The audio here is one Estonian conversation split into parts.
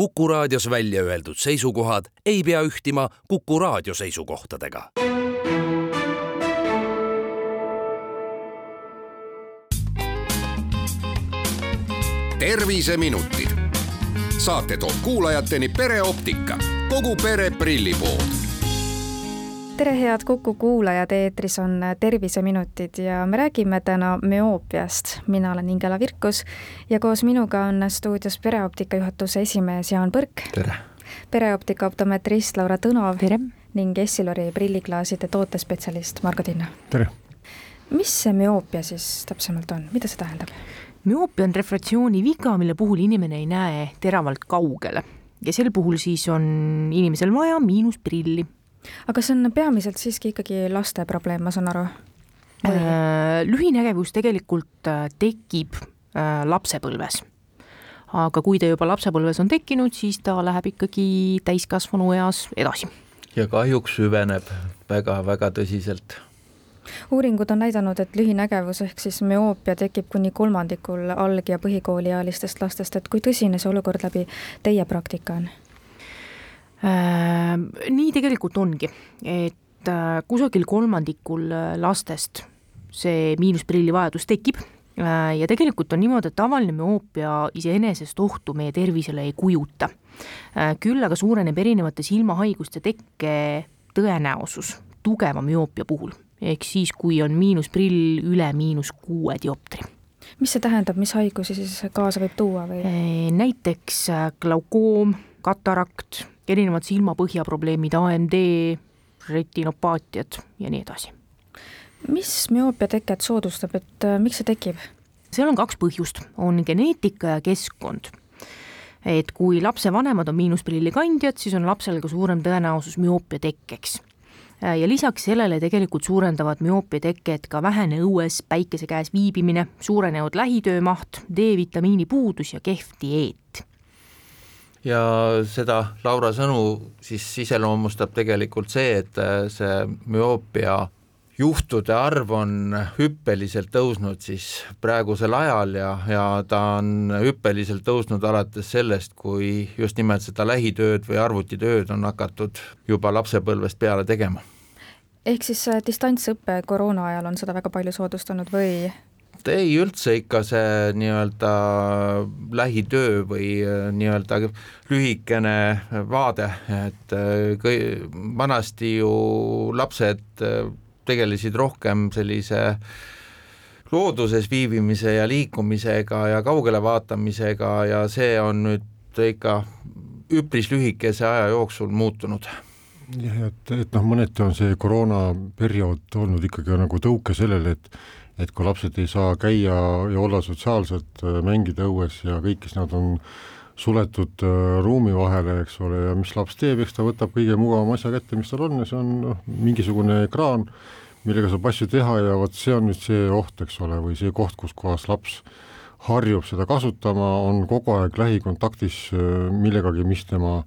Kuku raadios välja öeldud seisukohad ei pea ühtima Kuku raadio seisukohtadega. terviseminutid. saate toob kuulajateni pereoptika, kogu pere prillipood tere, head Kuku kuulajad, eetris on Terviseminutid ja me räägime täna müoopiast. mina olen Ingela Virkus ja koos minuga on stuudios pereoptika juhatuse esimees Jaan Põrk. tere! pereoptika optometrist Laura Tõnov. tere! ning Essilori prilliklaaside tootespetsialist Margo Tinna. tere! mis see müoopia siis täpsemalt on, mida see tähendab? müoopia on refraktsiooni viga, mille puhul inimene ei näe teravalt kaugele ja sel puhul siis on inimesel vaja miinusprilli. Aga see on peamiselt siiski ikkagi laste probleem, ma saan aru? Äh, lühinägevus tegelikult äh, tekib äh, lapsepõlves. aga kui ta juba lapsepõlves on tekkinud, siis ta läheb ikkagi täiskasvanu eas edasi. ja kahjuks süveneb väga-väga tõsiselt uuringud on näidanud, et lühinägevus ehk siis müoopia tekib kuni kolmandikul alg- ja põhikooliealistest lastest, et kui tõsine see olukord läbi teie praktika on? Äh, nii tegelikult ongi, et äh, kusagil kolmandikul äh, lastest see miinusprilli vajadus tekib ja tegelikult on niimoodi, et tavaline müoopia iseenesest ohtu meie tervisele ei kujuta. küll aga suureneb erinevate silmahaiguste tekke tõenäosus tugeva müoopia puhul ehk siis, kui on miinusprill üle miinus kuue dioptri. mis see tähendab, mis haigusi siis kaasa võib tuua või? näiteks glaukoom, katarakt, erinevad silmapõhjaprobleemid, AMD, retinopaatiad ja nii edasi. mis müoopia teket soodustab, et äh, miks see tekib? seal on kaks põhjust, on geneetika ja keskkond et kui lapsevanemad on miinusprilli kandjad, siis on lapsel ka suurem tõenäosus müoopia tekkeks Äh, ja lisaks sellele tegelikult suurendavad müoopia teket ka vähene õues päikese käes viibimine, suurenenud lähitöö maht, D-vitamiini puudus ja kehv dieet. Ja seda Laura sõnu siis iseloomustab tegelikult see, et äh, see müoopia juhtude arv on hüppeliselt tõusnud siis praegusel ajal ja, ja ta on hüppeliselt tõusnud alates sellest, kui just nimelt seda lähitööd või arvutitööd on hakatud juba lapsepõlvest peale tegema. ehk siis äh, distantsõpe koroona ajal on seda väga palju soodustanud või? Ei, üldse ikka see nii-öelda lähitöö või äh, nii-öelda lühikene vaade, et äh, kõi-, vanasti ju lapsed tegelesid rohkem sellise looduses viibimise ja liikumisega ja kaugele vaatamisega ja see on nüüd ikka üpris lühikese aja jooksul muutunud. Jah, et, et noh, mõneti on see koroonaperiood olnud ikkagi nagu tõuke sellele, et et kui lapsed ei saa käia ja olla sotsiaalselt, mängida õues ja kõik, siis nad on suletud äh, ruumi vahele, eks ole, ja mis laps teeb, eks ta võtab kõige mugavam asja kätte, mis tal on ja see on noh, mingisugune ekraan, millega saab asju teha ja vot see on nüüd see oht, eks ole, või see koht, kus kohas laps harjub seda kasutama, on kogu aeg lähikontaktis äh, millegagi, mis tema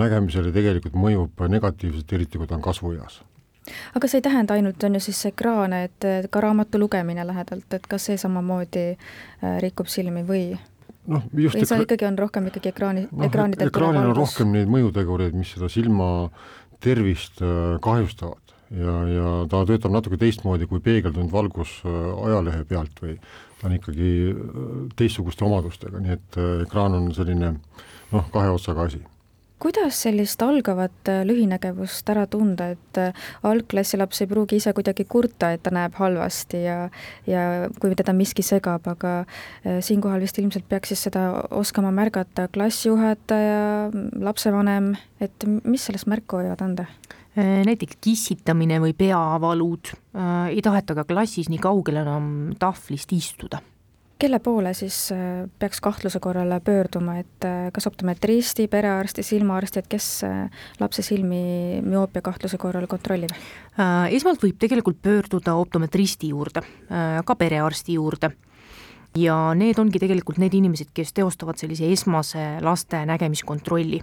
nägemisele tegelikult mõjub negatiivselt, eriti kui ta on kasvueas aga see ei tähenda ainult, on ju siis ekraane, et ka raamatu lugemine lähedalt, et kas see samamoodi äh, rikub silmi või? noh, just või seal ikkagi on rohkem ikkagi ekraani no,, ekraanidel ekraanil on rohkem neid mõjutegureid, mis seda silma tervist äh, kahjustavad. Ja, ja ta töötab natuke teistmoodi kui peegeldunud valgus äh, ajalehe pealt või ta on ikkagi teistsuguste omadustega, nii et ekraan on selline noh, kahe otsaga asi kuidas sellist algavat äh, lühinägevust ära tunda, et äh, algklassi laps ei pruugi ise kuidagi kurta, et ta näeb halvasti ja ja kui teda miski segab, aga äh, siinkohal vist ilmselt peaks siis seda oskama märgata klassijuhataja, lapsevanem, et mis sellest märku võivad anda? näiteks kissitamine või peavalud, ei taheta ka klassis nii kaugel enam tahvlist istuda kelle poole siis äh, peaks kahtluse korral pöörduma, et äh, kas optometristi, perearsti, silmaarsti, et kes äh, lapse silmi müoopia kahtluse korral kontrollib? esmalt võib tegelikult pöörduda optometristi juurde, ka perearsti juurde ja need ongi tegelikult need inimesed, kes teostavad sellise esmase laste nägemiskontrolli.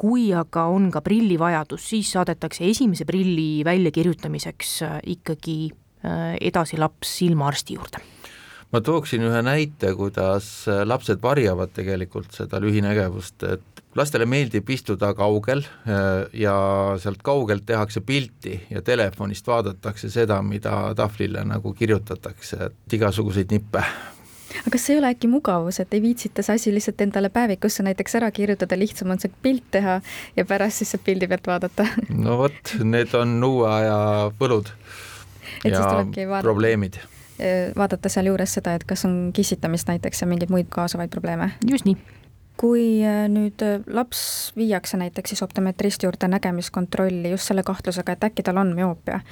Kui aga on ka prillivajadus, siis saadetakse esimese prilli väljakirjutamiseks ikkagi edasi laps silmaarsti juurde ma tooksin ühe näite, kuidas lapsed varjavad tegelikult seda lühinägevust, et lastele meeldib istuda kaugel ja sealt kaugelt tehakse pilti ja telefonist vaadatakse seda, mida tahvlile nagu kirjutatakse, et igasuguseid nippe aga kas ei ole äkki mugavus, et ei viitsita see asi lihtsalt endale päevikusse näiteks ära kirjutada, lihtsam on see pilt teha ja pärast siis saab pildi pealt vaadata? no vot, need on uue aja võlud et ja probleemid. Vaadata sealjuures seda, et kas on kissitamist näiteks ja mingeid muid kaasavaid probleeme? just nii kui äh, nüüd äh, laps viiakse näiteks siis optometristi juurde nägemiskontrolli just selle kahtlusega, et äkki tal on müoopia,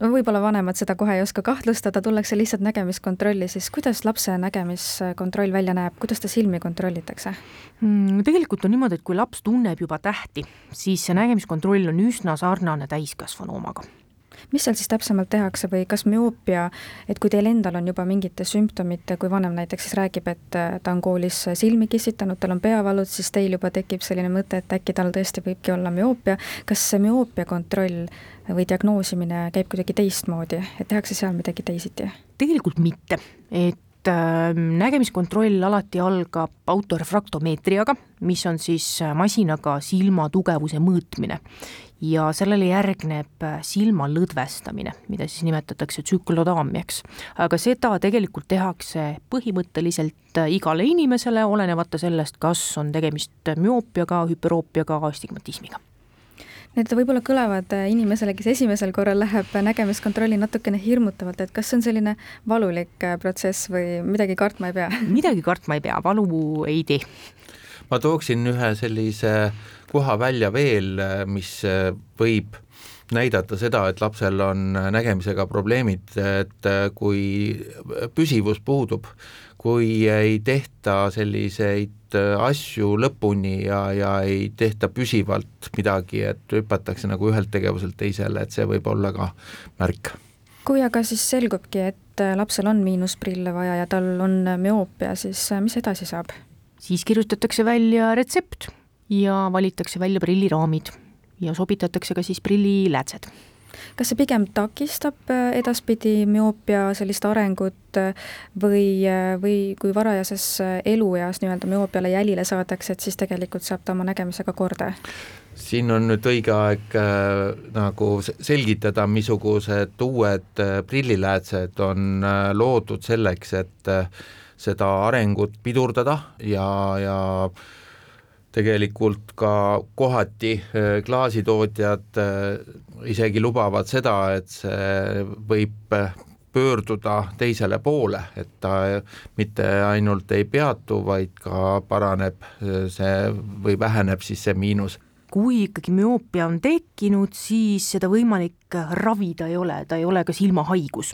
no võib-olla vanemad seda kohe ei oska kahtlustada, tullakse lihtsalt nägemiskontrolli, siis kuidas lapse nägemiskontroll välja näeb, kuidas ta silmi kontrollitakse mm,? Tegelikult on niimoodi, et kui laps tunneb juba tähti, siis see nägemiskontroll on üsna sarnane täiskasvanu omaga mis seal siis täpsemalt tehakse või kas müoopia, et kui teil endal on juba mingite sümptomite, kui vanem näiteks siis räägib, et äh, ta on koolis silmi kissitanud, tal on peavalud, siis teil juba tekib selline mõte, et äkki tal tõesti võibki olla müoopia, kas see müoopia kontroll või diagnoosimine käib kuidagi teistmoodi, et tehakse seal midagi teisiti? tegelikult mitte, et nägemiskontroll alati algab autorefraktomeetriaga, mis on siis äh, masinaga silma tugevuse mõõtmine ja sellele järgneb äh, silma lõdvestamine, mida siis nimetatakse tsüklodaamiaks. aga seda tegelikult tehakse põhimõtteliselt äh, igale inimesele, olenemata sellest, kas on tegemist müoopiaga, hüperoopiaga, astigmatismiga Need võib-olla kõlavad äh, inimesele, kes esimesel korral läheb nägemiskontrolli natukene hirmutavalt, et kas see on selline valulik äh, protsess või midagi kartma ei pea? midagi kartma ei pea, valu ei tee. ma tooksin ühe sellise koha välja veel, äh, mis võib näidata seda, et lapsel on nägemisega probleemid, et kui püsivus puudub, kui ei tehta selliseid äh, asju lõpuni ja, ja ei tehta püsivalt midagi, et hüpatakse nagu ühelt tegevuselt teisele, et see võib olla ka märk. kui aga siis selgubki, et äh, lapsel on miinusprille vaja ja tal on müoopia, siis äh, mis edasi saab? siis kirjutatakse välja retsept ja valitakse välja prilliraamid ja sobitatakse ka siis prilliläätsed kas see pigem takistab äh, edaspidi müoopia sellist arengut äh, või, äh, või kui varajases elueas nii-öelda müoopiale jälile saadakse, et siis tegelikult saab ta oma nägemisega korda? siin on nüüd õige aeg äh, nagu selgitada, missugused uued äh, prilliläätsed on äh, loodud selleks, et äh, seda arengut pidurdada ja, ja äh, tegelikult ka kohati äh, klaasitootjad äh, isegi lubavad seda, et see võib äh, pöörduda teisele poole, et ta mitte ainult ei peatu, vaid ka paraneb see või väheneb siis see miinus kui ikkagi müoopia on tekkinud, siis seda võimalik ravida ei ole, ta ei ole ka silmahaigus.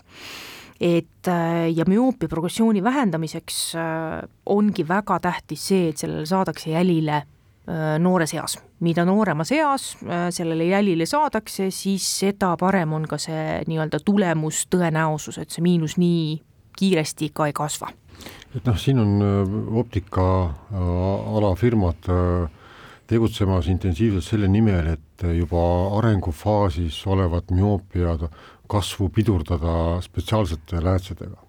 Et ja müoopia progressiooni vähendamiseks ongi väga tähtis see, et sellele saadakse jälile Äh, noores eas. mida nooremas eas äh, sellele jälile saadakse, siis seda parem on ka see nii-öelda tulemustõenäosus, et see miinus nii kiiresti ka ei kasva. et noh, siin on äh, optikaala firmad tegutsemas intensiivselt selle nimel, et juba arengufaasis olevat müoopiad kasvu pidurdada spetsiaalsete läätsedega.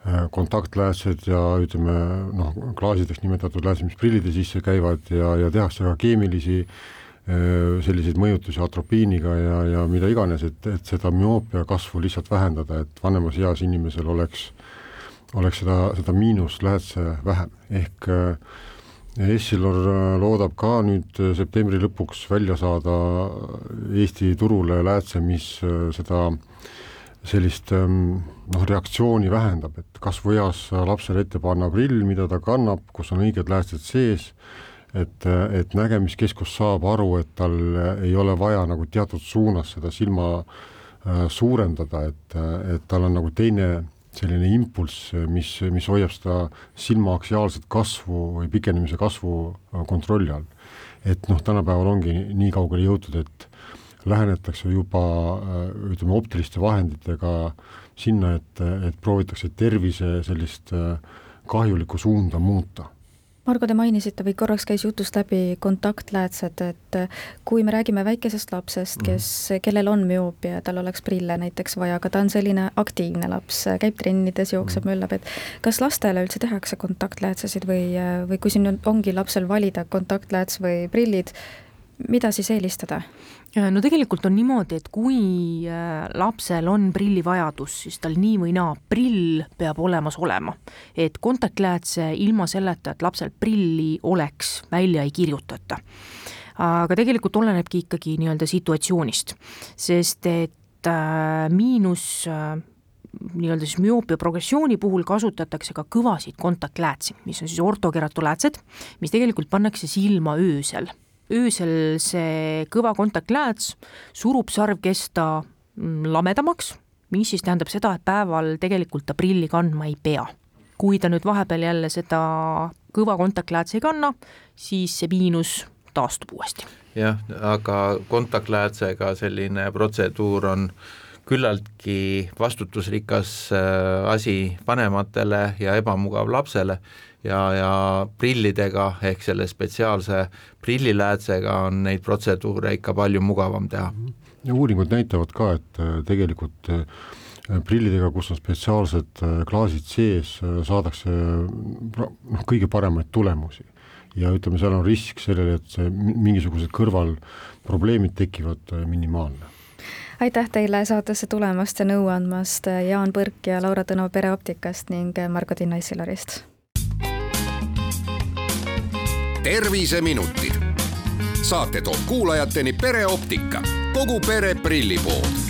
Äh, kontaktläätsed ja ütleme noh, klaasideks nimetatud läätsed, mis prillide sisse käivad ja, ja tehakse ka keemilisi äh, selliseid mõjutusi atropiiniga ja, ja mida iganes, et, et seda müoopia kasvu lihtsalt vähendada, et vanemas eas inimesel oleks, oleks seda, seda miinusläätse vähem, ehk äh, Essilor loodab ka nüüd septembri lõpuks välja saada Eesti turule läätse, mis seda sellist ähm, noh, reaktsiooni vähendab, et kasvueas lapsele ette panna prill, mida ta kannab, kus on õiged läästed sees, et, et nägemiskeskus saab aru, et tal ei ole vaja nagu teatud suunas seda silma äh, suurendada, et, et tal on nagu teine selline impulss, mis, mis hoiab seda silma aksiaalset kasvu või pikenemise kasvu äh, kontrolli all. et noh, tänapäeval ongi nii kaugele jõutud, et lähenetakse juba ütleme, optiliste vahenditega sinna, et, et proovitakse tervise sellist äh, kahjulikku suunda muuta. Margo, te mainisite või korraks käis jutust läbi kontaktläätsed, et kui me räägime väikesest lapsest, kes, kellel on müoopia ja tal oleks prille näiteks vaja, aga ta on selline aktiivne laps, käib trennides, jookseb, möllab, et kas lastele üldse tehakse kontaktläätsesid või, või kui siin ongi lapsel valida kontaktlääts või prillid, mida siis eelistada? no tegelikult on niimoodi, et kui äh, lapsel on prillivajadus, siis tal nii või naa prill peab olemas olema. et kontaktläätse ilma selleta, et lapsel prilli oleks, välja ei kirjutata. aga tegelikult olenebki ikkagi nii-öelda situatsioonist, sest et äh, miinus äh, nii-öelda siis müoopia progressiooni puhul kasutatakse ka kõvasid kontaktläätsi, mis on siis ortokeratoläätsed, mis tegelikult pannakse silma öösel öösel see kõva kontaktlääts surub sarvkesta mm, lamedamaks, mis siis tähendab seda, et päeval tegelikult ta prilli kandma ei pea. kui ta nüüd vahepeal jälle seda kõva kontaktläätsi ei kanna, siis see miinus taastub uuesti. jah, aga kontaktläätsega selline protseduur on küllaltki vastutusrikas äh, asi vanematele ja ebamugav lapsele ja, ja prillidega ehk selle spetsiaalse prilliläätsega on neid protseduure ikka palju mugavam teha. ja uuringud näitavad ka, et äh, tegelikult äh, prillidega, kus on spetsiaalsed klaasid sees, saadakse noh, kõige paremaid tulemusi. ja ütleme, seal on risk sellele, et see mingisugused kõrvalprobleemid tekivad minimaalne aitäh teile saatesse tulemast ja nõu andmast, Jaan Põrk ja Laura Tõno Pereoptikast ning Margo Tinna-Issilarist terviseminutid. saate toob kuulajateni pereoptika, kogu pere prillipood